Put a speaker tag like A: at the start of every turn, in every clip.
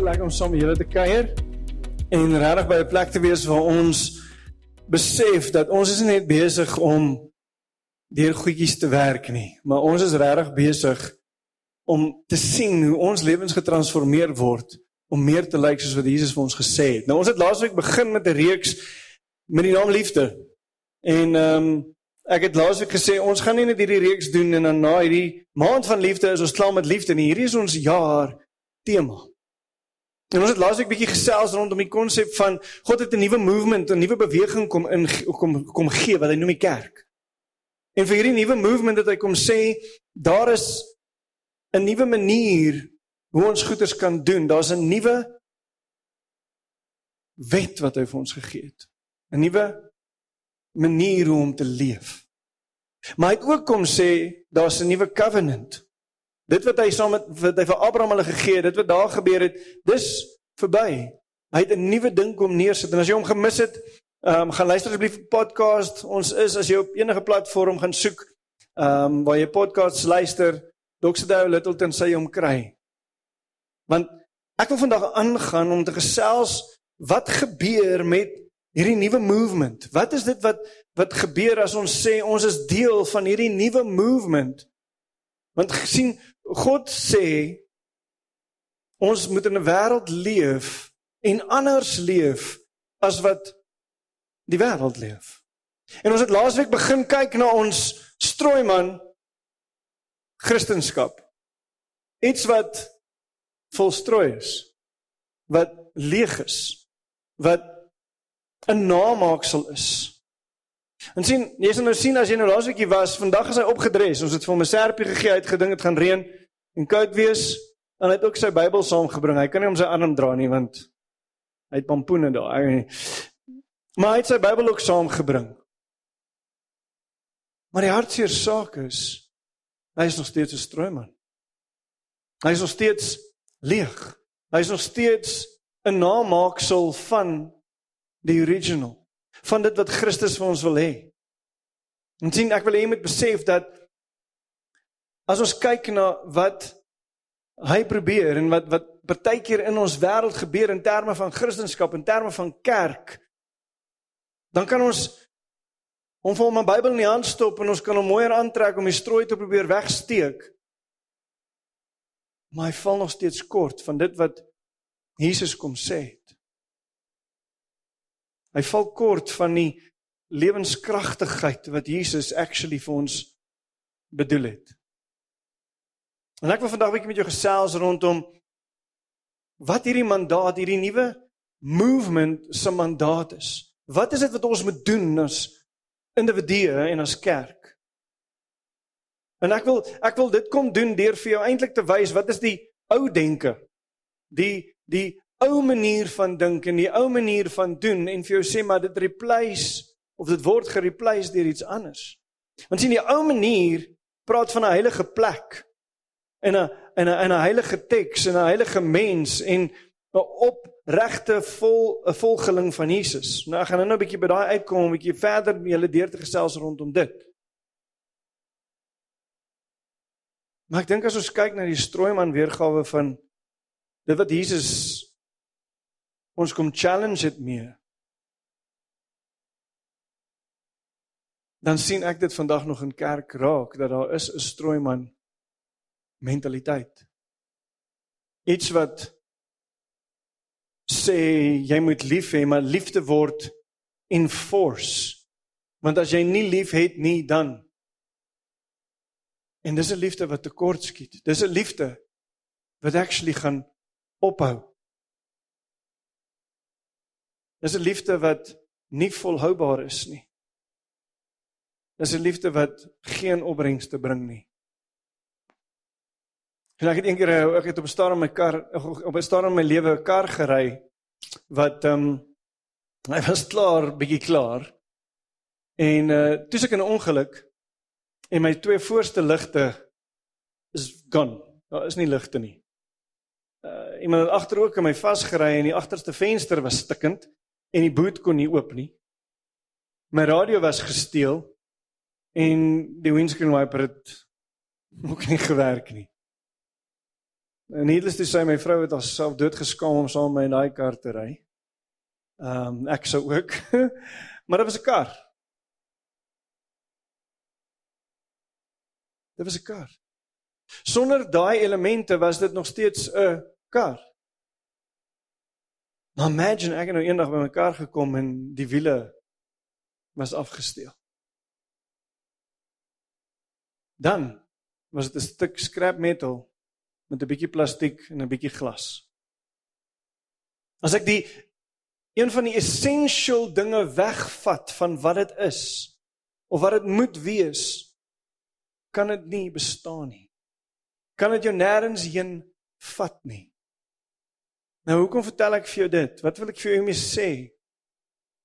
A: so lekker om saam met julle te kuier en regtig by 'n plek te wees waar ons besef dat ons is net besig om deur goedjies te werk nie, maar ons is regtig besig om te sien hoe ons lewens getransformeer word om meer te lyk soos wat Jesus vir ons gesê het. Nou ons het laasweek begin met 'n reeks met die naam liefde. En ehm um, ek het laasweek gesê ons gaan nie net hierdie reeks doen en dan na hierdie maand van liefde is ons klaar met liefde nie. Hierdie is ons jaar tema. En ons het laasweek bietjie gesels rondom die konsep van God het 'n nuwe movement, 'n nuwe beweging kom in kom kom gee wat hy noem die kerk. En vir hierdie nuwe movement het hy kom sê daar is 'n nuwe manier hoe ons goeders kan doen. Daar's 'n nuwe wet wat hy vir ons gegee het. 'n Nuwe manier hoe om te leef. Maar hy het ook kom sê daar's 'n nuwe covenant. Dit wat hy saam met wat hy vir Abraham hulle gegee het, dit wat daar gebeur het, dis verby. Hy het 'n nuwe ding kom neersit en as jy hom gemis het, ehm um, gaan luister asseblief op podcast. Ons is as jy op enige platform gaan soek, ehm um, waar jy podcasts luister, Dr. Dale Littleton sê jy hom kry. Want ek wil vandag aangaan om te gesels wat gebeur met hierdie nuwe movement? Wat is dit wat wat gebeur as ons sê ons is deel van hierdie nuwe movement? Want gesien God sê ons moet in 'n wêreld leef en anders leef as wat die wêreld leef. En ons het laasweek begin kyk na ons strooiman Christendom. Iets wat volstrooi is, wat leeg is, wat 'n namaaksel is. En sien, jy sien nou sien as jy nou laasweekie was, vandag is hy opgedres. Ons het vir hom 'n serpie gegee, hy het gedink dit gaan reën en koud wees en hy het ook sy Bybel saamgebring. Hy kan nie om sy arm dra nie want hy het pampoene daar. Maar hy het sy Bybel ook saamgebring. Maar die hartseer saak is hy is nog steeds 'n strooiman. Hy is nog steeds leeg. Hy is nog steeds 'n namaaksel van die original van dit wat Christus vir ons wil hê. En sien ek wil hê jy moet besef dat as ons kyk na wat hy probeer en wat wat partykeer in ons wêreld gebeur in terme van Christendom en terme van kerk dan kan ons hom vir hom 'n Bybel in die hand stop en ons kan hom mooier aantrek om die strooi te probeer wegsteek. Maar hy val nog steeds kort van dit wat Jesus kom sê het. Hy val kort van die lewenskragtigheid wat Jesus actually vir ons bedoel het. En ek wil vandag 'n bietjie met jou gesels rondom wat hierdie mandaat, hierdie nuwe movement se mandaat is. Wat is dit wat ons moet doen as individue en as kerk? En ek wil ek wil dit kom doen deur vir jou eintlik te wys wat is die ou denke? Die die ou manier van dink en die ou manier van doen en vir jou sê maar dit replace of dit word gereplace deur iets anders. Want sien die ou manier praat van 'n heilige plek en 'n en 'n 'n heilige teks en 'n heilige mens en 'n opregte vol 'n volgeling van Jesus. Nou ek gaan nou 'n bietjie by daai uitkom, 'n bietjie verder met julle deur te gesels rondom dit. Maar ek dink as ons kyk na die strooiman weergawe van dit wat Jesus ons kom challenge dit mee. Dan sien ek dit vandag nog in kerk raak dat daar is 'n strooiman mentaliteit. Iets wat sê jy moet lief hê, maar liefde word enforce. Want as jy nie lief het nie dan en dis 'n liefde wat tekort skiet. Dis 'n liefde wat actually gaan ophou. Dis 'n liefde wat nie volhoubaar is nie. Dis 'n liefde wat geen opbrengste bring nie. En ek het eendag eh, ek het op 'n stadium my kar op 'n stadium my lewe 'n kar gery wat ehm um, hy was klaar, bietjie klaar. En uh toe ek in 'n ongeluk en my twee voorste ligte is gone. Daar is nie ligte nie. Uh iemand het agter ook in my vasgery en die agterste venster was stikkend en die boot kon nie oop nie. My radio was gesteel en die windscreen wiper het ook nie gewerk nie. En needless to say my vrou het haarself doodgeskaam saam met my in daai kar te ry. Ehm um, ek sou ook. maar dit was 'n kar. Dit was 'n kar. Sonder daai elemente was dit nog steeds 'n kar. Maar imagine ek het nou eendag by my kar gekom en die wiele was afgesteel. Dan was dit 'n stuk scrap metal met 'n bietjie plastiek en 'n bietjie glas. As ek die een van die essential dinge wegvat van wat dit is of wat dit moet wees, kan dit nie bestaan nie. Kan dit jou nêrens heen vat nie. Nou hoekom vertel ek vir jou dit? Wat wil ek vir jou mee sê?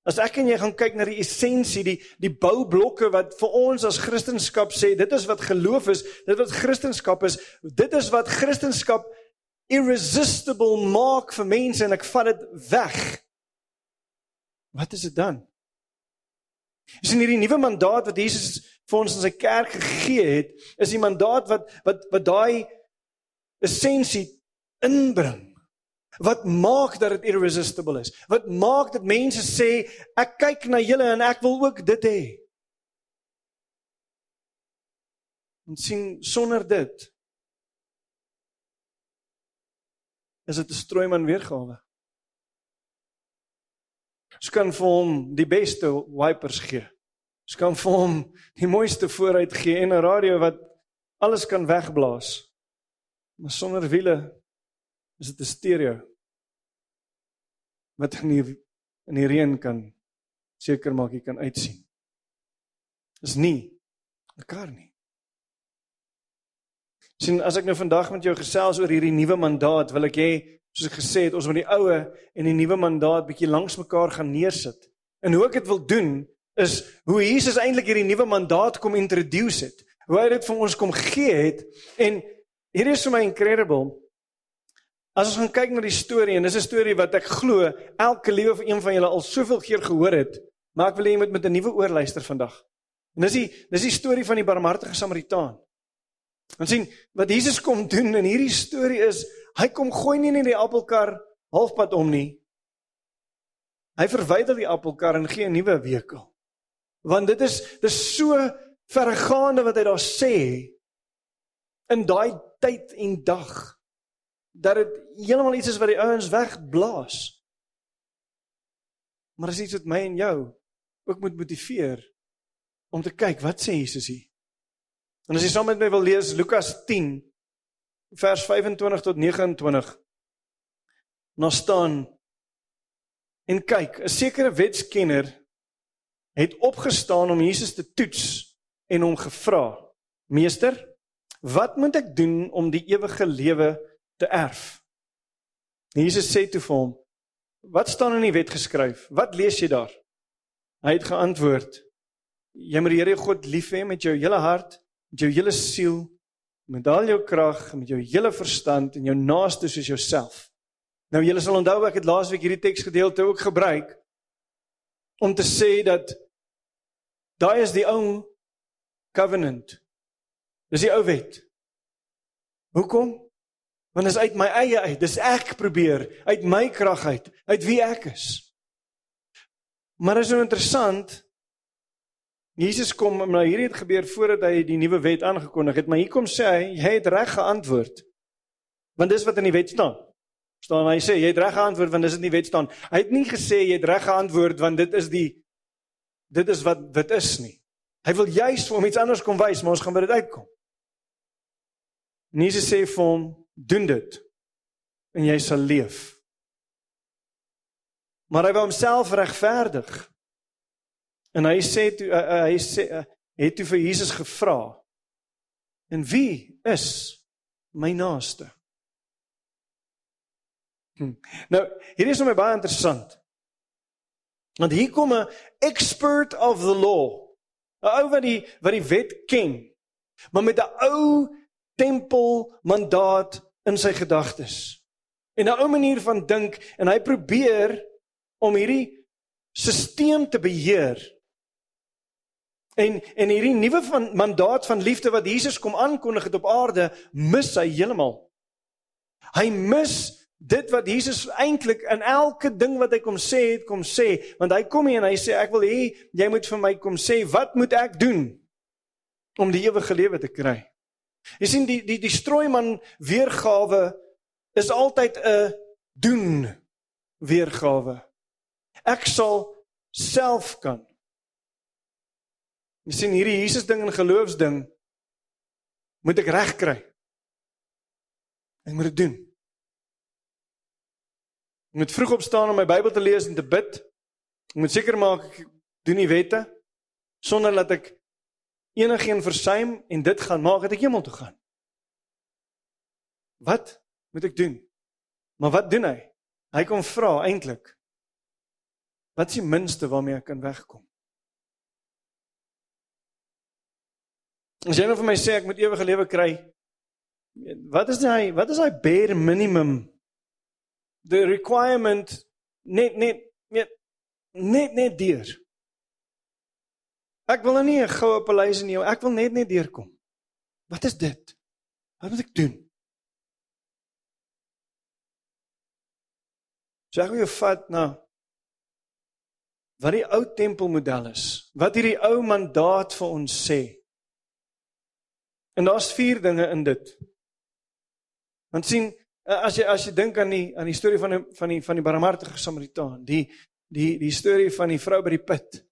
A: As ek en jy gaan kyk na die essensie, die die boublokke wat vir ons as Christendom sê, dit is wat geloof is, dit wat Christendom is, dit is wat Christendom irresistible maak vir mense en ek vat dit weg. Wat is dit dan? Is in hierdie nuwe mandaat wat Jesus vir ons in sy kerk gegee het, is die mandaat wat wat wat daai essensie inbring. Wat maak dat dit irresistible is? Wat maak dat mense sê ek kyk na julle en ek wil ook dit hê? En sien sonder dit is dit 'n strooiman weergawe. Ons kan vir hom die beste wipers gee. Ons kan vir hom die mooiste vooruit gee en 'n radio wat alles kan wegblaas. Maar sonder wiele is dit 'n stereo wat in die in die reën kan seker maak jy kan uitsien. Is nie 'n kar nie. Sien as ek nou vandag met jou gesels oor hierdie nuwe mandaat, wil ek hê soos ek gesê het, ons moet die ou en die nuwe mandaat bietjie langs mekaar gaan neersit. En hoe ek dit wil doen is hoe Jesus eintlik hierdie nuwe mandaat kom introduce het. Hoe hy dit vir ons kom gee het en hier is vir my incredible As ons gaan kyk na die storie en dis 'n storie wat ek glo elke liewe van een van julle al soveel keer gehoor het, maar ek wil hê jy moet met 'n nuwe oor luister vandag. En dis die dis die storie van die barmhartige Samaritaan. Ons sien wat Jesus kom doen in hierdie storie is hy kom gooi nie net die appelkar halfpad om nie. Hy verwyder die appelkar en gee 'n nuwe wekel. Want dit is dis so verregaande wat hy daar sê in daai tyd en dag dat dit heeltemal iets is wat die ouens wegblaas. Maar is iets wat my en jou ook moet motiveer om te kyk wat sê Jesus hier. En as jy saam met my wil lees Lukas 10 vers 25 tot 29 nou staan en kyk, 'n sekere wetskenner het opgestaan om Jesus te toets en hom gevra: "Meester, wat moet ek doen om die ewige lewe te erf. Jesus sê toe vir hom: "Wat staan in die wet geskryf? Wat lees jy daar?" Hy het geantwoord: "Jy moet die Here God lief hê met jou hele hart, met jou hele siel, met al jou krag, met jou hele verstand en jou naaste soos jouself." Nou julle sal onthou ek het laasweek hierdie teksgedeelte ook gebruik om te sê dat daai is die ou covenant. Dis die ou wet. Hoekom? Want dis uit my eie uit. Dis ek probeer uit my krag uit, uit wie ek is. Maar is so interessant. Jesus kom maar hierdie het gebeur voordat hy die nuwe wet aangekondig het, maar hier kom sê hy, jy het reg geantwoord. Want dis wat in die wet staan. staan hy sê jy het reg geantwoord want dis in die wet staan. Hy het nie gesê jy het reg geantwoord want dit is die dit is wat dit is nie. Hy wil juis vir hom iets anders kom wys, maar ons gaan by dit uitkom. Jesus sê vir hom doen dit en jy sal leef. Maar hy wou homself regverdig. En hy sê toe uh, uh, hy sê uh, het toe vir Jesus gevra. En wie is my naaste? Hm. Nou, hier is my baie interessant. Want hier kom 'n expert of the law. 'n Ou wat die wat die wet ken. Maar met 'n ou tempel mandaat in sy gedagtes. En 'n ou manier van dink en hy probeer om hierdie stelsel te beheer. En en hierdie nuwe van mandaat van liefde wat Jesus kom aankondig het op aarde, mis hy heeltemal. Hy mis dit wat Jesus eintlik in elke ding wat hy kom sê het kom sê, want hy kom hier en hy sê ek wil hê jy moet vir my kom sê wat moet ek doen om die ewige lewe te kry. Jy sien die die die strooiman weergawe is altyd 'n doen weergawe. Ek sal self kan. Jy sien hierdie Jesus ding en geloofsding moet ek reg kry. Ek moet dit doen. Ek moet vroeg opstaan om my Bybel te lees en te bid. Ek moet seker maak ek doen die wette sonder dat ek enigiets versuim en dit gaan maak dat ek hemel toe gaan. Wat moet ek doen? Maar wat doen hy? Hy kom vra eintlik. Wat is die minste waarmee ek kan wegkom? As jy nou vir my sê ek moet ewige lewe kry, wat is hy? Wat is hy bare minimum the requirement net net net net net deur. Ek wil nou nie 'n goue paleis in jou, ek wil net net deurkom. Wat is dit? Wat moet ek doen? So ek wil jou vat na wat die ou tempelmodel is. Wat hierdie ou mandaat vir ons sê. En daar's vier dinge in dit. Want sien, Eh, as jy as jy dink aan die aan die storie van die van die van die barmhartige Samaritaan, die die die storie van die vrou by die put.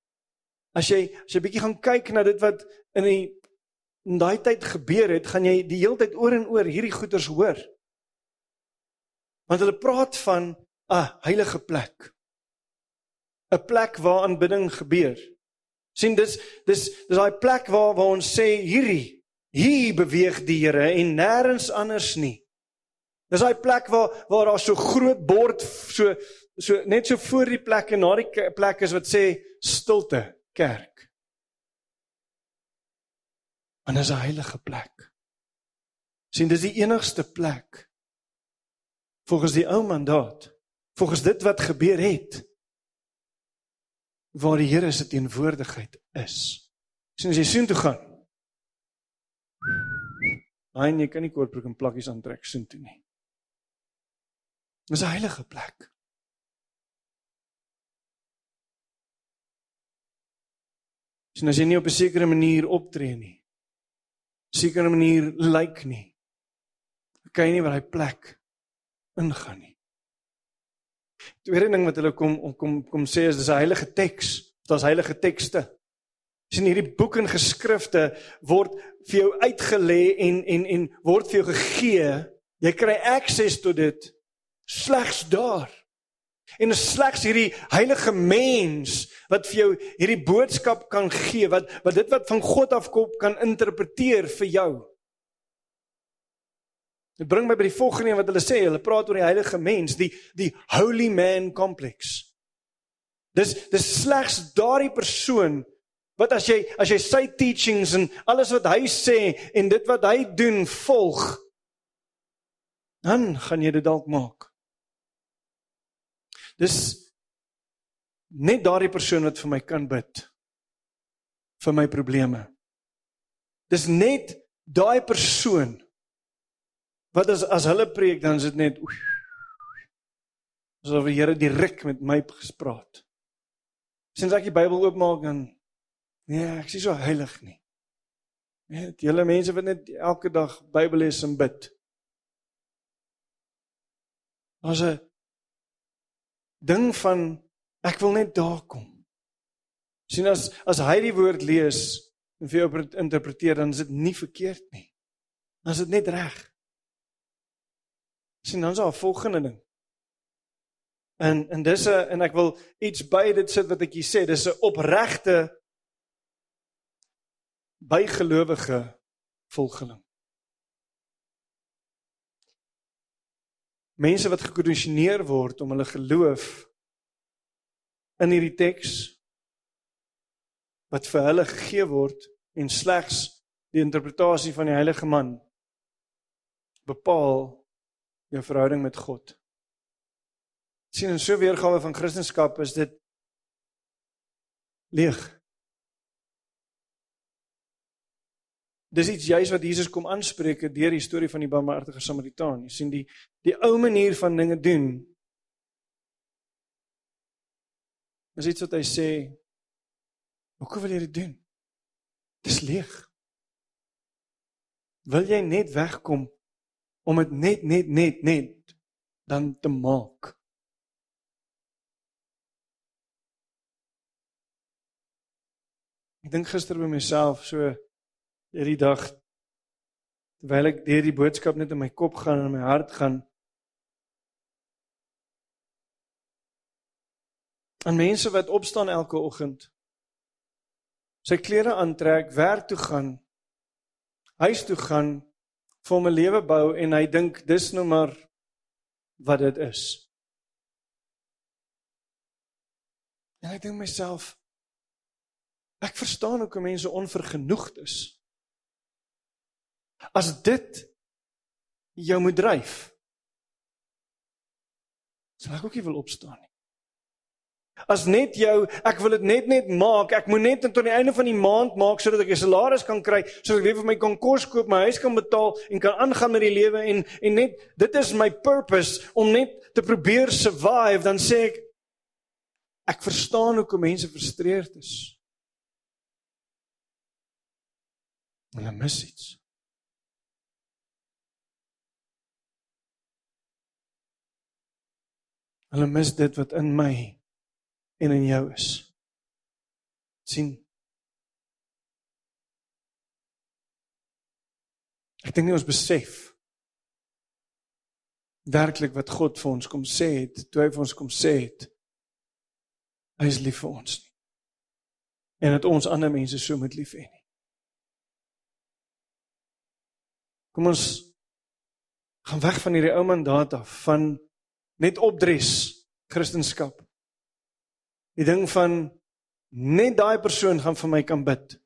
A: As jy as jy bietjie gaan kyk na dit wat in die in daai tyd gebeur het, gaan jy die hele tyd oor en oor hierdie goeters hoor. Want hulle praat van 'n heilige plek. 'n Plek waar aanbidding gebeur. sien dis dis dis daai plek waar waar ons sê hierdie hier beweeg die Here en nêrens anders nie. Dis daai plek waar waar daar so groot bord so so net so voor die plek en na die plek is wat sê stilte kerk. En dis 'n heilige plek. sien dis die enigste plek volgens die ou mandaat volgens dit wat gebeur het waar die Here se teenwoordigheid is. sien as jy soheen toe gaan. Ai nee, kan nie kortbroek en plakkies aantrek soheen toe nie. Dis 'n heilige plek. Sien as jy nie op 'n sekere manier optree nie. Sekere manier lyk like nie. Kan jy nie by daai plek ingaan nie. Tweede ding wat hulle kom kom kom sê is dis 'n heilige teks. Daar's heilige tekste. Sien hierdie boeke en geskrifte word vir jou uitgelê en en en word vir jou gegee. Jy kry akses tot dit slegs daar. En slegs hierdie heilige mens wat vir jou hierdie boodskap kan gee wat wat dit wat van God afkom kan interpreteer vir jou. Dit bring my by die volgende een wat hulle sê, hulle praat oor die heilige mens, die die holy man complex. Dis dis slegs daardie persoon wat as jy as jy sy teachings en alles wat hy sê en dit wat hy doen volg, dan gaan jy dit dalk maak. Dis net daardie persoon wat vir my kan bid vir my probleme. Dis net daai persoon wat as as hulle preek dan is dit net asof die Here direk met my gespreek. Sins ek die Bybel oopmaak dan nee, ek is so heilig nie. Net julle mense wat net elke dag Bybel lees en bid. As 'n ding van ek wil net daar kom. sien as as hy die woord lees en vir jou interpreteer dan is dit nie verkeerd nie. Dan is dit net reg. sien dan is daar 'n volgende ding. En en dis 'n en ek wil iets by dit sit wat ek hier sê, dis 'n opregte bygelowige volgeling. Mense wat gekondisioneer word om hulle geloof in hierdie teks wat vir hulle gegee word en slegs die interpretasie van die heilige man bepaal jou verhouding met God. sien in so 'n weergawe van Christendom is dit leeg. Dis iets juis wat Jesus kom aanspreek deur die storie van die barmhartige Samaritaan. Jy sien die die ou manier van dinge doen. Dis iets wat hy sê, "Hoe wil jy dit doen?" Dis leeg. Wil jy net wegkom om dit net net net net dan te maak? Ek dink gister by myself so hierdie dag terwyl ek deur die boodskap net in my kop gaan en in my hart gaan aan mense wat opstaan elke oggend sy klere aantrek, werk toe gaan, huis toe gaan, vir 'n lewe bou en hy dink dis nou maar wat dit is. En ek dink myself ek verstaan hoe kom mense onvergenoegd is. As dit jou moet dryf. Sal ek ook nie wil opstaan nie. As net jou, ek wil dit net net maak. Ek moet net tot die einde van die maand maak sodat ek 'n salaris kan kry, sodat ek weer vir my kan kos koop, my huis kan betaal en kan aangaan met die lewe en en net dit is my purpose om net te probeer survive, dan sê ek ek verstaan hoekom mense frustreerd is. Hulle mis iets. Hulle mis dit wat in my en in jou is. sien Ek dink nie ons besef werklik wat God vir ons kom sê het, toe hy vir ons kom sê het hy is lief vir ons nie. En dat ons ander mense so moet lief hê nie. Kom ons gaan weg van hierdie ou mandaat af van net opdres Christendom. Die ding van net daai persoon gaan vir my kan bid.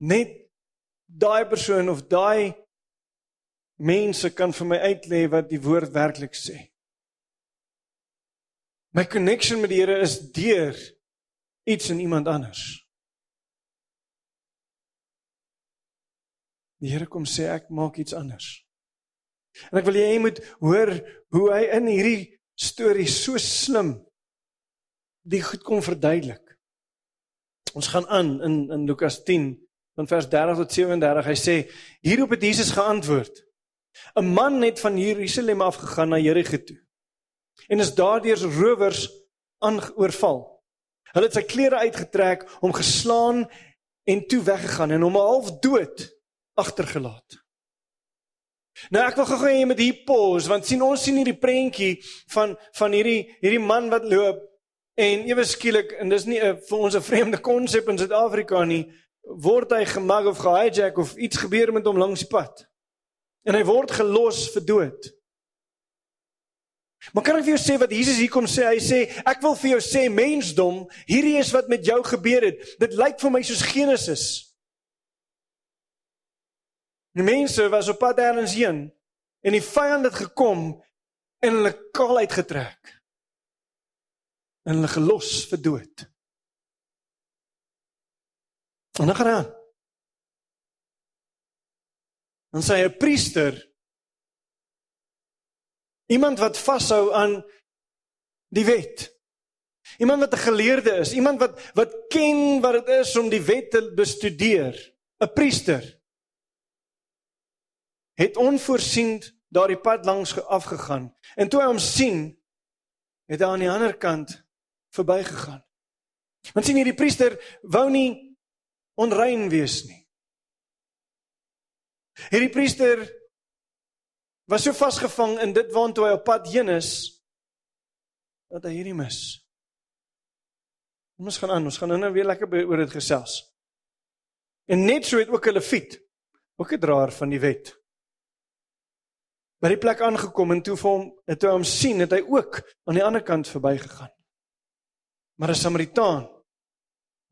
A: Net daai persoon of daai mense kan vir my uitlê wat die woord werklik sê. My connection met die Here is deur iets in iemand anders. Die Here kom sê ek maak iets anders. En ek wil jy moet hoor hoe hy in hierdie storie so slim die goed kom verduidelik. Ons gaan aan in in Lukas 10 van vers 30 tot 37. Hy sê hierop het Jesus geantwoord: 'n Man het van Jerusalem af gegaan na Jerigo toe. En is daardeur rowers aangeoorval. Hulle het sy klere uitgetrek, hom geslaan en toe weggegaan en hom half dood agtergelaat. Nou ek wil gou-gou hê jy moet hier pause want sien ons sien hierdie prentjie van van hierdie hierdie man wat loop En ewe skielik en dis nie 'n vir ons 'n vreemde konsep in Suid-Afrika nie, word hy gemag of gehijack of iets gebeur met hom langs die pad. En hy word gelos vir dood. Maar kan ek vir jou sê wat Jesus hier kom sê? Hy sê ek wil vir jou sê mensdom, hierdie is wat met jou gebeur het. Dit lyk vir my soos Genesis. Die mense was op pad ergens heen en die vyand het gekom en hulle kaal uitgetrek en hulle gelos vir dood. En dan gaan hy aan. Dan sê hy 'n priester iemand wat vashou aan die wet. Iemand wat 'n geleerde is, iemand wat wat ken wat dit is om die wet te bestudeer, 'n priester het onvoorsien daardie pad langs afgegaan. En toe hy hom sien, het hy aan die ander kant verbygegaan. Want sien hierdie priester wou nie onrein wees nie. Hierdie priester was so vasgevang in dit waartoe hy op pad heen is dat hy hierdie mis. Ons gaan aan, ons gaan nou weer lekker oor dit gesels. En net so het ook 'n leviet, ook 'n draer van die wet. By die plek aangekom en toe vir hom, toe hom sien, het hy ook aan die ander kant verbygegaan. Maar 'n Samaritaan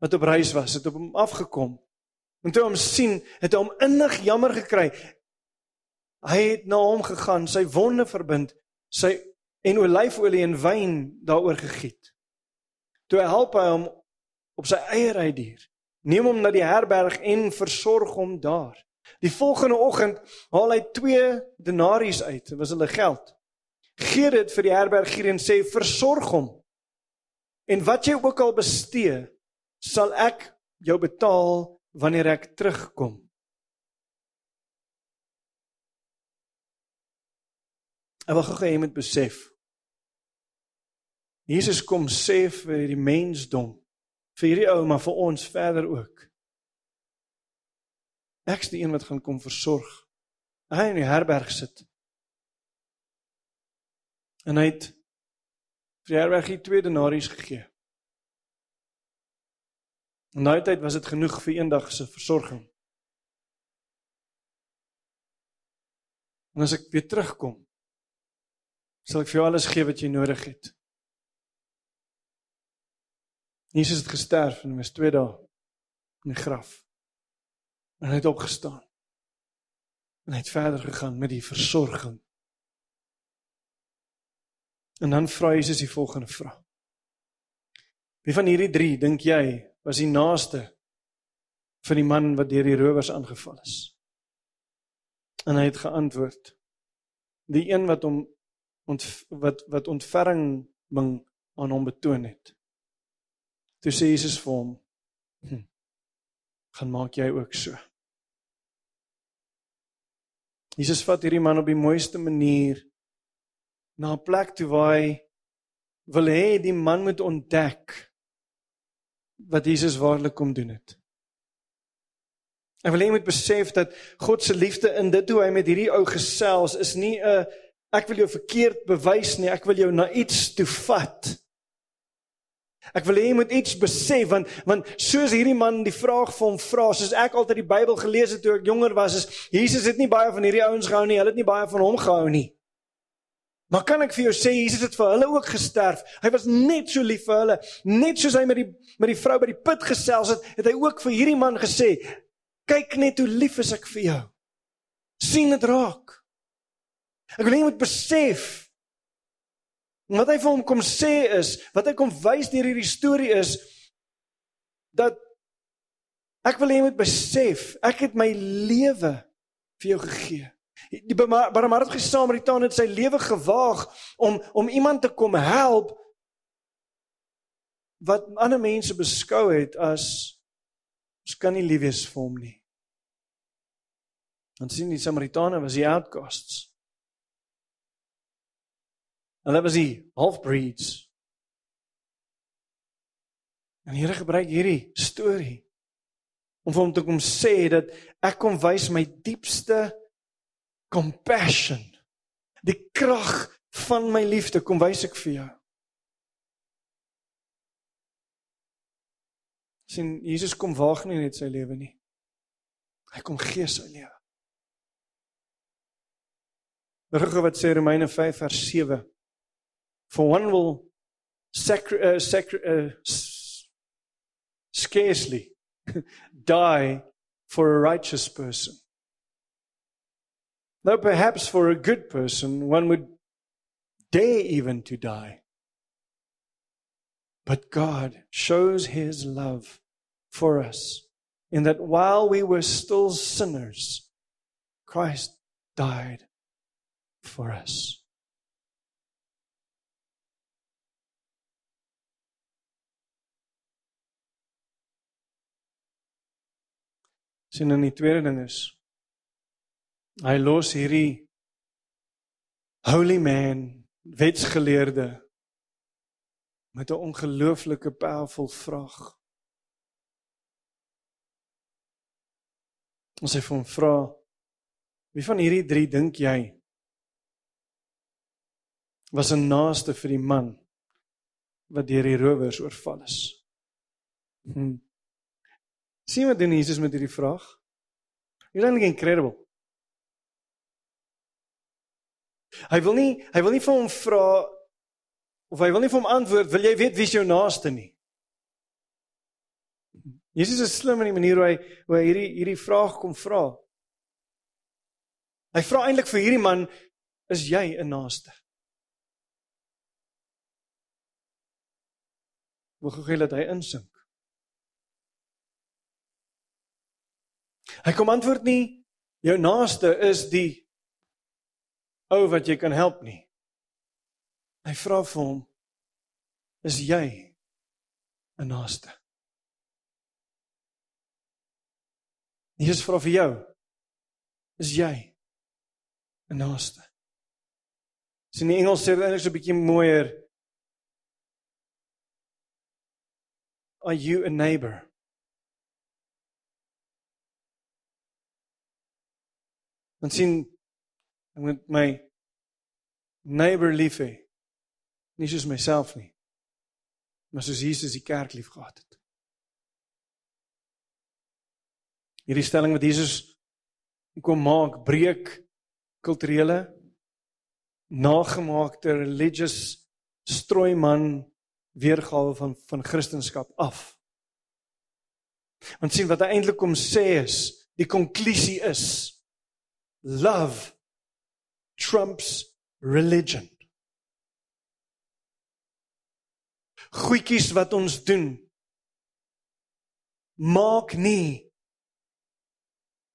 A: wat op reis was, het op hom afgekom. En toe hom sien, het hy hom innig jammer gekry. Hy het na hom gegaan, sy wonde verbind, sy en olyfolie en wyn daaroor gegiet. Toe hy help hy hom op sy eie rydier neem hom na die herberg en versorg hom daar. Die volgende oggend haal hy 2 denarius uit, dit was hulle geld. Gee dit vir die herbergier en sê versorg hom. En wat jy ook al bestee, sal ek jou betaal wanneer ek terugkom. Ek wil gou hê jy moet besef. Jesus kom sê vir die mensdom, vir hierdie ou maar vir ons verder ook. Ek's die een wat gaan kom versorg. Hy in die herberg sit. En hy het vir die herbergie twee denarius gegee. In daai tyd was dit genoeg vir eendag se versorging. En as ek weer terugkom, sal ek vir jou alles gee wat jy nodig het. Jesus het gesterf en was 2 dae in die graf. En hy het opgestaan. En hy het verder gegaan met die versorging. En dan vra Jesus die volgende vraag. Wie van hierdie 3 dink jy was die naaste vir die man wat deur die rowers aangeval is. En hy het geantwoord: Die een wat hom ont wat wat ontferming aan hom betoon het. Toe sê Jesus vir hom: hm, "Gaan maak jy ook so." Jesus vat hierdie man op die mooiste manier na 'n plek toe waar hy wil hê die man moet ontdek wat Jesus waarlik kom doen het. Ek wil hê jy moet besef dat God se liefde in dit hoe hy met hierdie ou gesels is nie 'n ek wil jou verkeerd bewys nie, ek wil jou na iets toe vat. Ek wil hê jy moet iets besef want want soos hierdie man die vraag vir hom vra, soos ek altyd die Bybel gelees het toe ek jonger was, is Jesus het nie baie van hierdie ouens gehou nie, hulle het nie baie van hom gehou nie. Maar kan ek vir jou sê Jesus het vir hulle ook gesterf. Hy was net so lief vir hulle. Net soos hy met die met die vrou by die put gesels het, het hy ook vir hierdie man gesê: "Kyk net hoe lief is ek vir jou. sien dit raak." Ek wil net moet besef wat hy vir hom kom sê is, wat hy kom wys deur hierdie storie is dat ek wil hê jy moet besef, ek het my lewe vir jou gegee. Die barmhartige Samaritaan het sy lewe gewaag om om iemand te kom help wat ander mense beskou het as ons kan nie lief wees vir hom nie. Want sien die Samaritane was die outcasts. Hulle was die half-breeds. En Here gebruik hierdie storie om vir hom te kom sê dat ek kom wys my diepste compassion. Die krag van my liefde kom wys ek vir jou. sien Jesus kom waag nie net sy lewe nie. Hy kom gee sy lewe. Reg wat sê Romeine 5 vers 7. For one will sacri uh, sacri uh, scarcely die for a righteous person. Though perhaps for a good person, one would dare even to die. But God shows his love for us in that while we were still sinners, Christ died for us. Sien in die tweede ding is Hy los hierdie holy man, wetsgeleerde met 'n ongelooflike powerful vraag. Ons sê vir hom vra wie van hierdie 3 dink jy was 'n naaste vir die man wat deur die rowers oorval is? Hm. Sien wat doen Jesus met hierdie vraag? Hierdie is incredible. Hy wil nie hy wil nie vir hom vra of hy wil nie vir hom antwoord, wil jy weet wie is jou naaste nie? Jesus is slim in die manier hoe hy hoe hy hierdie hierdie vraag kom vra. Hy vra eintlik vir hierdie man, is jy 'n naaste? Hoe gou gee dat hy insink. Hy kom antwoord nie jou naaste is die ou wat jy kan help nie. Hy vra vir hom is jy 'n naaste? Jesus vra vir jou is jy 'n naaste? Sien die Engels sê dit eintlik so 'n bietjie mooier. Are you a neighbor? Want sien ek moet my neighbor lief hê. Nie soos myself nie. Maar soos Jesus die kerk lief gehad het. Hierdie stelling wat Jesus kom maak, breek kulturele nagemaakte religious strooiman weergawe van van Christendom af. Want sien wat hy eintlik kom sê is, die konklusie is love trumps religion. Goedjies wat ons doen maak nie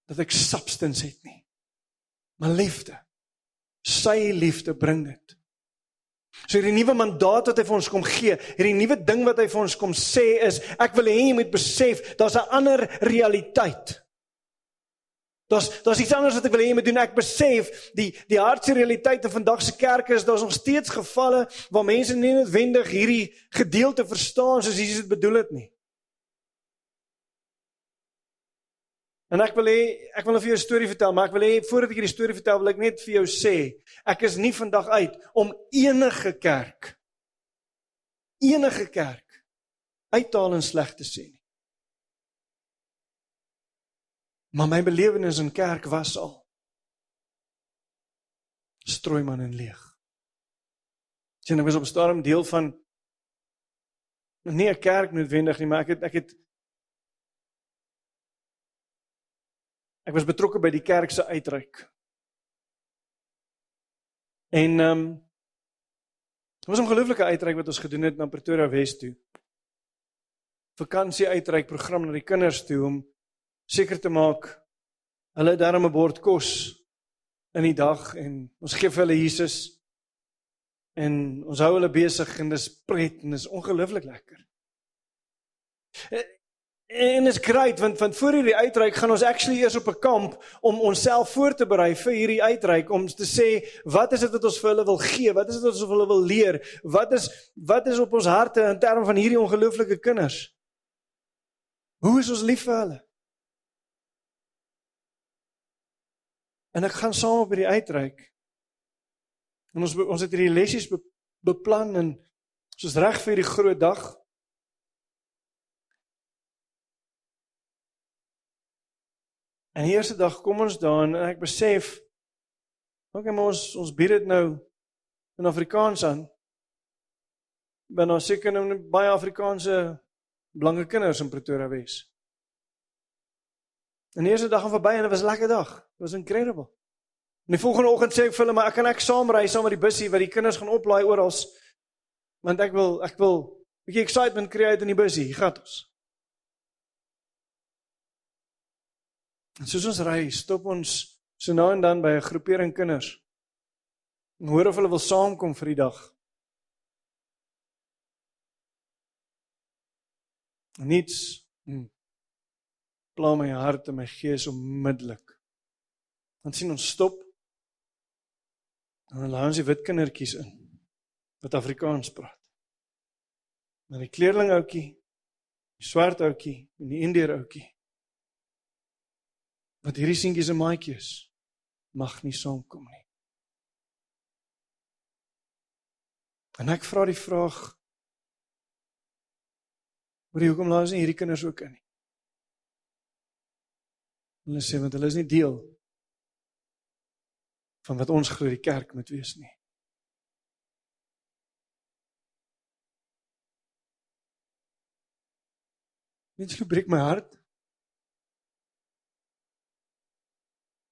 A: dat ek substance het nie. Maar liefde. Sy liefde bring dit. So hierdie nuwe mandaat wat hy vir ons kom gee, hierdie nuwe ding wat hy vir ons kom sê is ek wil hê jy moet besef daar's 'n ander realiteit. Daar's daar's iets anders wat ek wil hê jy moet doen. Ek besef die die hartse realiteite van vandag se kerke is daar's nog steeds gevalle waar mense nie noodwendig hierdie gedeelte verstaan soos Jesus dit bedoel het nie. En ek wil hê ek wil nou vir jou 'n storie vertel, maar ek wil hê voordat ek hierdie storie vertel, wil ek net vir jou sê, ek is nie vandag uit om enige kerk enige kerk uithaal en sleg te sê nie. Maar my belewenis in kerk was al strooi man en leeg. Sien, ek was op 'n stadium deel van nie 'n kerk noodwendig nie, maar ek het ek het ek was betrokke by die kerk se uitreik. En ehm um, Dit was 'n ongelooflike uitreik wat ons gedoen het na Pretoria Wes toe. Vakansie uitreik program na die kinders toe om seker te maak hulle het darm 'n bord kos in die dag en ons gee vir hulle Jesus en ons hou hulle besig en dis pret en dis ongelooflik lekker. En is great want van voor hierdie uitreik gaan ons actually eers op 'n kamp om onsself voor te berei vir hierdie uitreik om te sê wat is dit wat ons vir hulle wil gee? Wat is dit wat ons vir hulle wil leer? Wat is wat is op ons harte in terme van hierdie ongelooflike kinders? Hoe is ons lief vir hulle? En ek gaan saam op hierdie uitreik. En ons ons het hierdie lessies be, beplan en soos reg vir die groot dag. En die eerste dag kom ons daar en ek besef okay, maar ons ons bied dit nou in Afrikaans aan. Ben ons seker nou baie Afrikaanse blanke kinders in Pretoria Wes. En die eerste dag gaan verby en dit was 'n lekker dag. It was incredible. En die volgende oggend sê ek vir hulle maar ek kan ek saam ry saam met die busie wat die kinders gaan oplaai oral want ek wil ek wil 'n bietjie excitement create in die busie. Gat ons. En soos ons ry, stop ons so nou en dan by 'n groepering kinders. En hoor of hulle wil saamkom vir die dag. Niets. Hmm pla my hart en my gees onmiddellik. Dan sien ons stop. En dan laat ons die wit kindertjies in wat Afrikaans praat. Maar die kleerling ouetjie, die swart ouetjie en die indeer ouetjie wat hierdie seentjies en maatjies mag nie saamkom nie. En ek vra die vraag: Hoekom laat ons nie hierdie kinders ook in nie? Hulle sê want hulle is nie deel van wat ons glo die kerk moet wees nie. Dit gebreek my hart.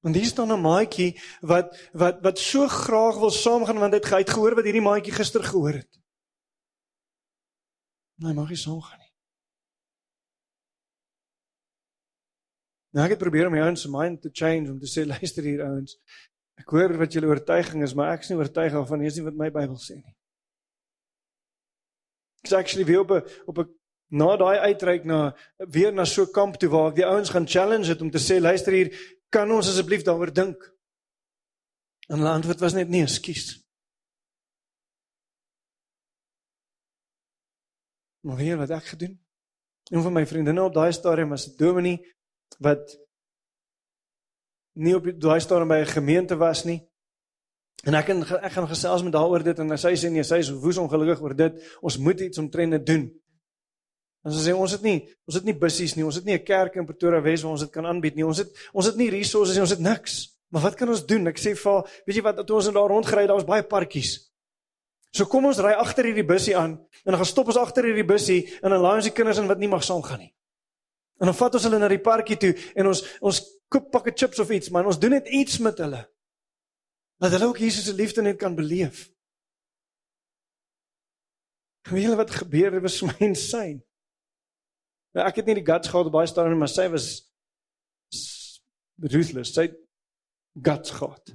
A: Want hier staan 'n maatjie wat wat wat so graag wil saamgaan want hy het uitgehoor wat hierdie maatjie gister gehoor het. Nee, mag jy saamgaan nie. Nou ek het probeer om my ouens se mind te change om te sê luister hier ouens. Ek hoor wat julle oortuiging is, maar ek is nie oortuig daarvan nie, is nie wat my Bybel sê nie. Ek's actually weer op 'n op 'n na daai uitreik na weer na so 'n kamp toe waar ek die ouens gaan challenge het om te sê luister hier, kan ons asseblief daaroor dink? En hulle antwoord was net nee, ekskuus. Maar jy wat ek gedoen? Een van my vriendinne op daai stadium was 'n dominee wat nie op daai stadium by 'n gemeente was nie. En ek en ek gaan gesels met daaroor dit en sy sê nee, sy is woes ongelukkig oor dit. Ons moet iets omtrent dit doen. En sy sê ons het nie ons het nie bussies nie. Ons het nie 'n kerk in Pretoria Wes waar ons dit kan aanbied nie. Ons het ons het nie resources nie. Ons het niks. Maar wat kan ons doen? Ek sê vir weet jy wat toe ons daar rondgery, daar was baie parkies. So kom ons ry agter hierdie bussie aan en dan gaan stop ons agter hierdie bussie en dan laai ons die kinders in wat nie mag saamgaan nie. En dan vat ons hulle na die parkie toe en ons ons koop pakke chips of iets, maar ons doen net iets met hulle. Dat hulle ook Jesus se liefde net kan beleef. Weet julle wat gebeur? Dit was my insane. Nou, ek het nie die guts gehad baie staan nie, maar sy was ruthless. Sy guts gehad.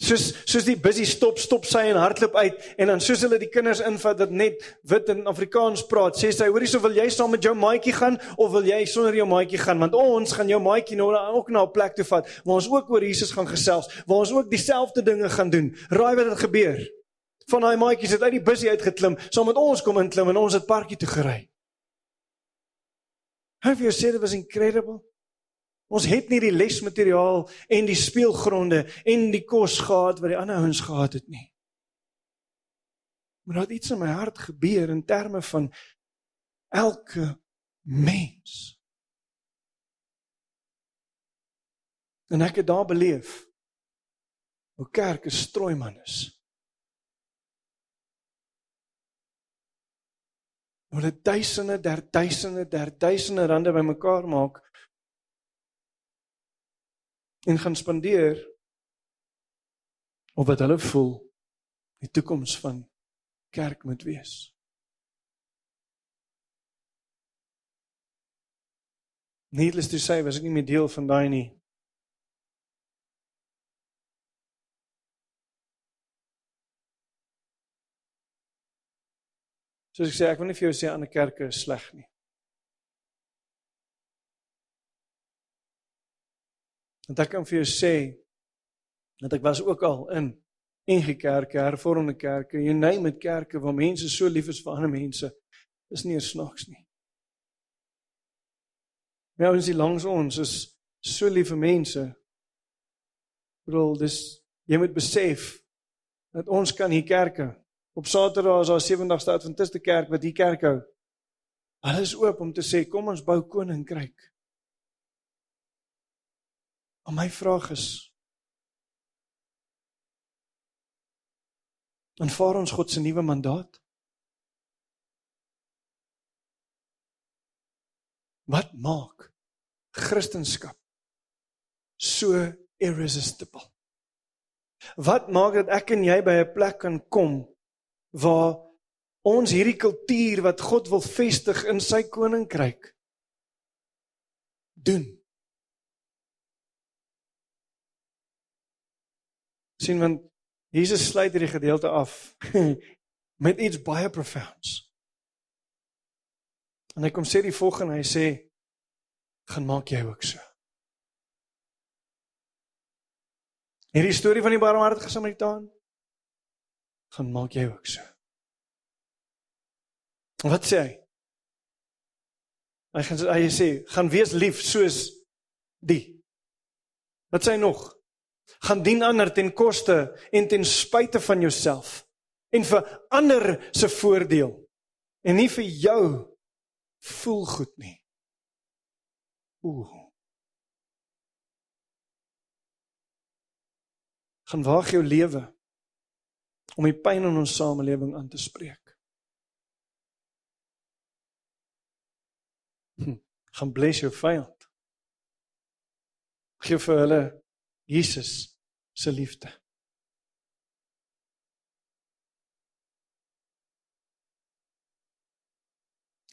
A: Soos soos die busy stop, stop sy en hardloop uit en dan soos hulle die kinders invat dat net wit en Afrikaans praat, sê sy: "Hoorie, so wil jy saam met jou maatjie gaan of wil jy sonder jou maatjie gaan? Want ons gaan jou maatjie nou ook na 'n plek toe vat waar ons ook oor Jesus gaan gesels, waar ons ook dieselfde dinge gaan doen. Raai wat het gebeur? Van daai maatjies het uit die busy uitgeklim, saam met ons kom inklim en ons het parkie toe gery. Have you said it was incredible? Ons het nie die lesmateriaal en die speelgronde en die kos gehad wat die ander ouens gehad het nie. Maar daar het iets in my hart gebeur in terme van elke mens. En ek het daar beleef hoe kerk 'n strooiman is. Hulle duisende, der duisende, der duisende rande bymekaar maak en gaan spandeer op wat hulle voel die toekoms van kerk moet wees. Needless to say, was ek nie meer deel van daai nie. Soos ek sê, ek wil nie vir jou sê ander kerke is sleg nie. Want ek kan vir jou sê dat ek was ook al in NG Kerke, hervormde kerke, jy neem met kerke waar mense so lief is vir ander mense. Dis nie snaaks nie. Maar ons hier langs ons is so vir mense. Bedoel, dis jy moet besef dat ons kan hier kerke op Saterdag is daar 70ste Adventiste kerk wat hier kerk hou. Hulle is oop om te sê kom ons bou koninkryk. Maar my vraag is aanvaar ons God se nuwe mandaat? Wat maak Christendom so irresistible? Wat maak dat ek en jy by 'n plek kan kom waar ons hierdie kultuur wat God wil vestig in sy koninkryk doen? Sien want Jesus sluit hierdie gedeelte af met iets baie profounds. En hy kom sê die volgende, hy sê gaan maak jy ook so. Hierdie storie van die barmhartige Samaritaan gaan maak jy ook so. Wat sê hy? Hy gaan hy sê gaan wees lief soos die. Wat sê hy nog? Gaan dien ander ten koste en ten spyte van jouself en vir ander se voordeel en nie vir jou voel goed nie. Ooh. Gaan waag jou lewe om die pyn in ons samelewing aan te spreek. Hm, gaan bless jou vyand. Gee vir hulle Jesus se liefde.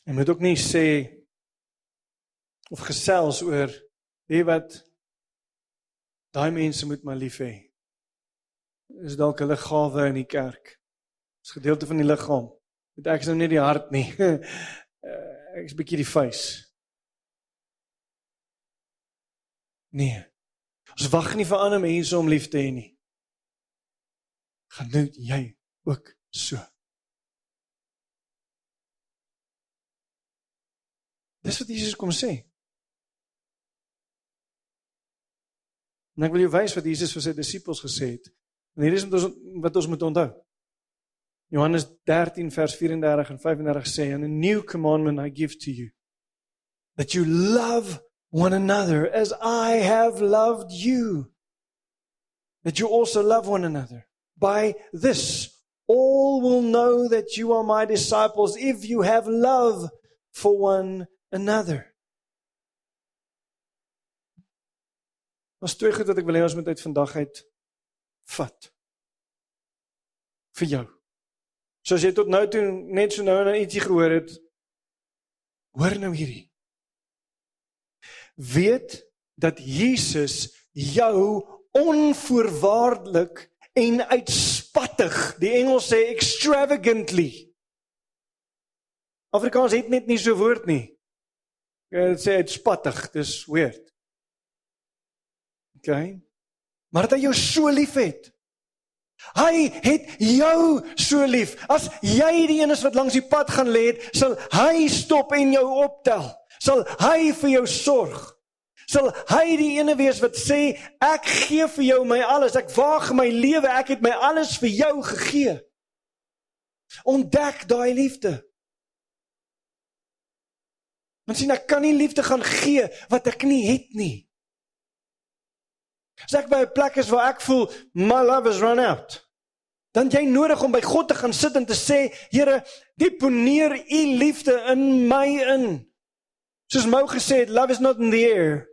A: En moet ook nie sê of gesels oor Wie wat daai mense moet maar lief hê. Is dalk hulle gawe in die kerk. Dis gedeelte van die liggaam. Dit ek is nou net die hart nie. ek is bietjie die face. Nee. Ons wag nie vir ander mense om lief te hê nie. Nou jy ook so. Dis wat Jesus kom sê. En ek wil jou wys wat Jesus vir sy disippels gesê het. En hier is wat ons wat ons moet onthou. Johannes 13 vers 34 en 35 sê and a new commandment I give to you that you love one another as I have loved you that you also love one another by this all will know that you are my disciples if you have love for one another. Ons twee goed wat ek wil hê ons moet uit vandag uit vat. vir jou. So as jy tot nou toe net so nou en dan ietsie gehoor het, hoor nou hierdie. Weet dat Jesus jou onvoorwaardelik en uitspattig, die Engels sê extravagantly Afrikaans het net nie so woord nie. Dit sê uitspattig, dis weird. OK. Maar dat hy jou so liefhet. Hy het jou so lief. As jy die een is wat langs die pad gaan lê, sal hy stop en jou optel. Sal hy vir jou sorg. Sal hy die ene wees wat sê ek gee vir jou my alles. Ek waag my lewe. Ek het my alles vir jou gegee. Ontdek daai liefde. Want sien ek kan nie liefde gaan gee wat ek nie het nie. As ek by 'n plek is waar ek voel my love is run out, dan jy nodig om by God te gaan sit en te sê, Here, deponeer u liefde in my in. Soos Mo gesê het, love is not in the air.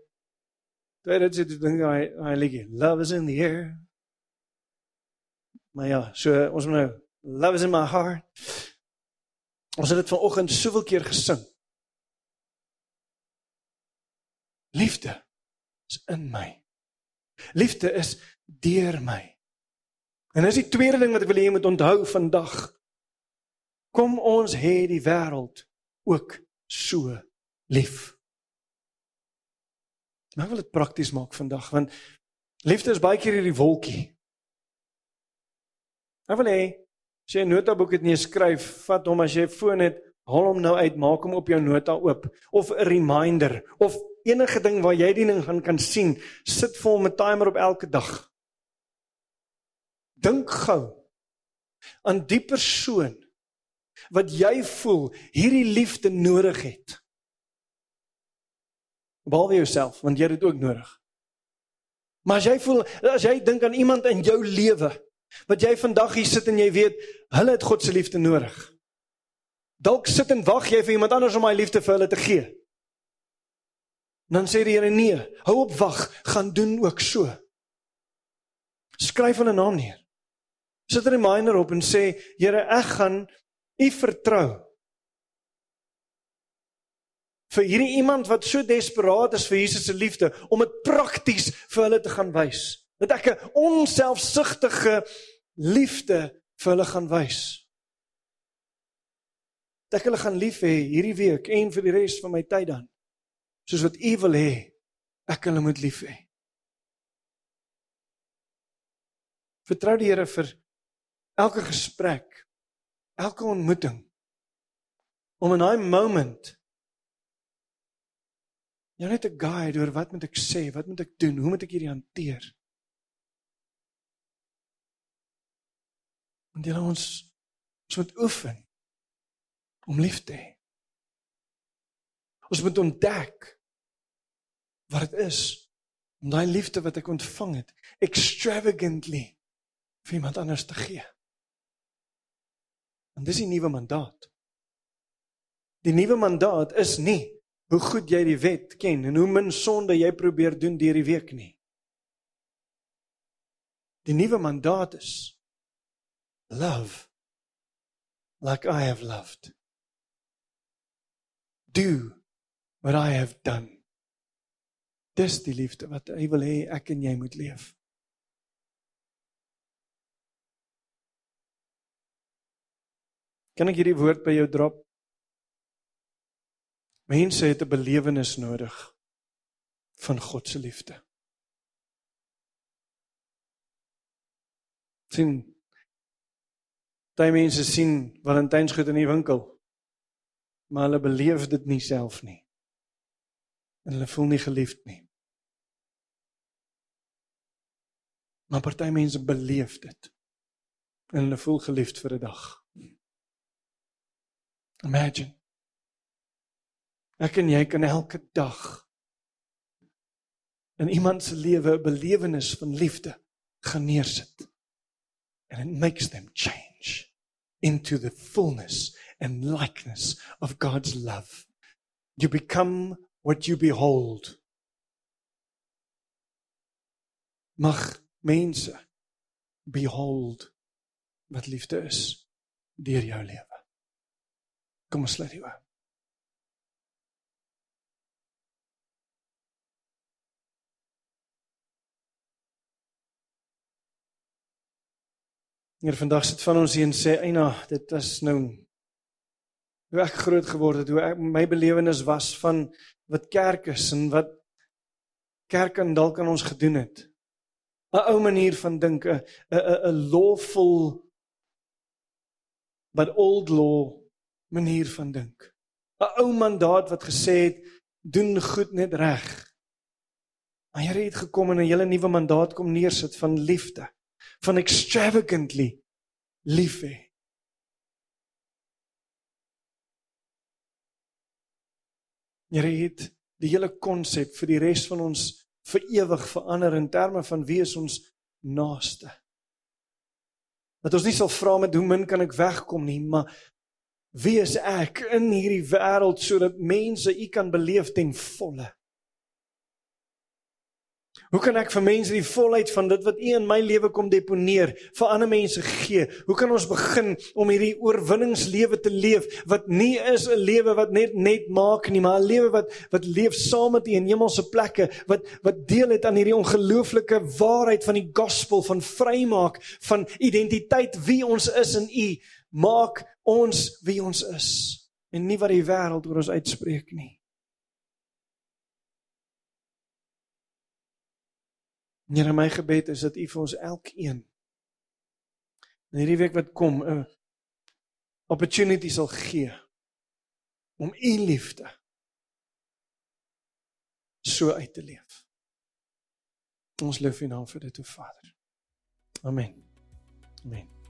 A: Dit is dit ding hy hy lê. Love is in the air. Maar ja, so ons moet nou love is in my heart. Ons het dit vanoggend soveel keer gesing. Liefde is in my. Liefde is deur my. En dis die tweede ding wat ek wil hê jy moet onthou vandag. Kom ons hê die wêreld ook so lief. Maar ek wil dit prakties maak vandag want liefde is baie keer hierdie wolkie. Ek wil hê as jy 'n notaboek het nie skryf, vat hom as jy 'n foon het, haal hom nou uit, maak hom op jou nota oop of 'n reminder of enige ding waar jy die ding gaan kan sien, sit vol met timer op elke dag. Dink gou aan die persoon wat jy voel hierdie liefde nodig het. Behalwe jouself, want jy het dit ook nodig. Maar as jy voel as jy dink aan iemand in jou lewe wat jy vandag hier sit en jy weet hulle het God se liefde nodig. Dalk sit en wag jy vir iemand anders om hy liefde vir hulle te gee. Dan sê die Here nee, hou op wag, gaan doen ook so. Skryf hulle naam neer. Sit 'n reminder op en sê Here, ek gaan U vertrou. Vir hierdie iemand wat so desperaat is vir Jesus se liefde om dit prakties vir hulle te gaan wys. Dat ek 'n onselfsugtige liefde vir hulle gaan wys. Dat ek hulle gaan lief hê hierdie week en vir die res van my tyd dan soos wat U wil hê ek hulle moet lief hê. Vertrou die Here vir elke gesprek, elke ontmoeting om in daai moment jy net 'n guide oor wat moet ek sê, wat moet ek doen, hoe moet ek hierdie hanteer? Want jy ons ons moet oefen om lief te hê. Ons moet ontdek wat dit is om daai liefde wat ek ontvang het extravagantly vir iemand anders te gee. En dis die nuwe mandaat. Die nuwe mandaat is nie hoe goed jy die wet ken en hoe min sonde jy probeer doen deur die week nie. Die nuwe mandaat is love like I have loved. Do what I have done. Dis die liefde wat hy wil hê ek en jy moet leef. Kan ek hierdie woord by jou drop? Mense het 'n belewenis nodig van God se liefde. sien Daai mense sien Valentynsgoed in die winkel. Maar hulle beleef dit nie self nie. En hulle voel nie geliefd nie. Maar party mense beleef dit. En hulle voel geliefd vir 'n dag. Imagine. Ek en jy kan elke dag in iemand se lewe 'n belewenis van liefde gaan neersit. And it makes them change into the fullness and likeness of God's love. You become what you behold. Mag mense behold wat liefde is deur jou lewe. Kom ons sluit die oë. Hier vandag sit van ons hier en sê eina dit is nou hoe ek groot geword het hoe ek my belewenis was van wat kerk is en wat kerk en dalk aan ons gedoen het. 'n ou manier van dink 'n 'n 'n lawful but old law manier van dink. 'n ou mandaat wat gesê het doen goed net reg. Maar Here het gekom en 'n hele nuwe mandaat kom neersit van liefde van extravagantly lief hê. Here het die hele konsep vir die res van ons vir ewig verander in terme van wie is ons naaste. Dat ons nie sal vra met hoe min kan ek wegkom nie, maar wie is ek in hierdie wêreld sodat mense u kan beleef ten volle. Hoe kan ek vir mense die volheid van dit wat U in my lewe kom deponeer vir ander mense gee? Hoe kan ons begin om hierdie oorwinningslewe te leef wat nie is 'n lewe wat net net maak nie, maar 'n lewe wat wat leef saam met U in hemelse plekke, wat wat deel het aan hierdie ongelooflike waarheid van die gospel van vrymaak van identiteit wie ons is in U, maak ons wie ons is en nie wat die wêreld oor ons uitspreek nie. Here my gebed is dat U vir ons elkeen in hierdie week wat kom 'n opportunity sal gee om U liefde so uit te leef. Ons loof U naam vir dit, o Vader. Amen. Amen.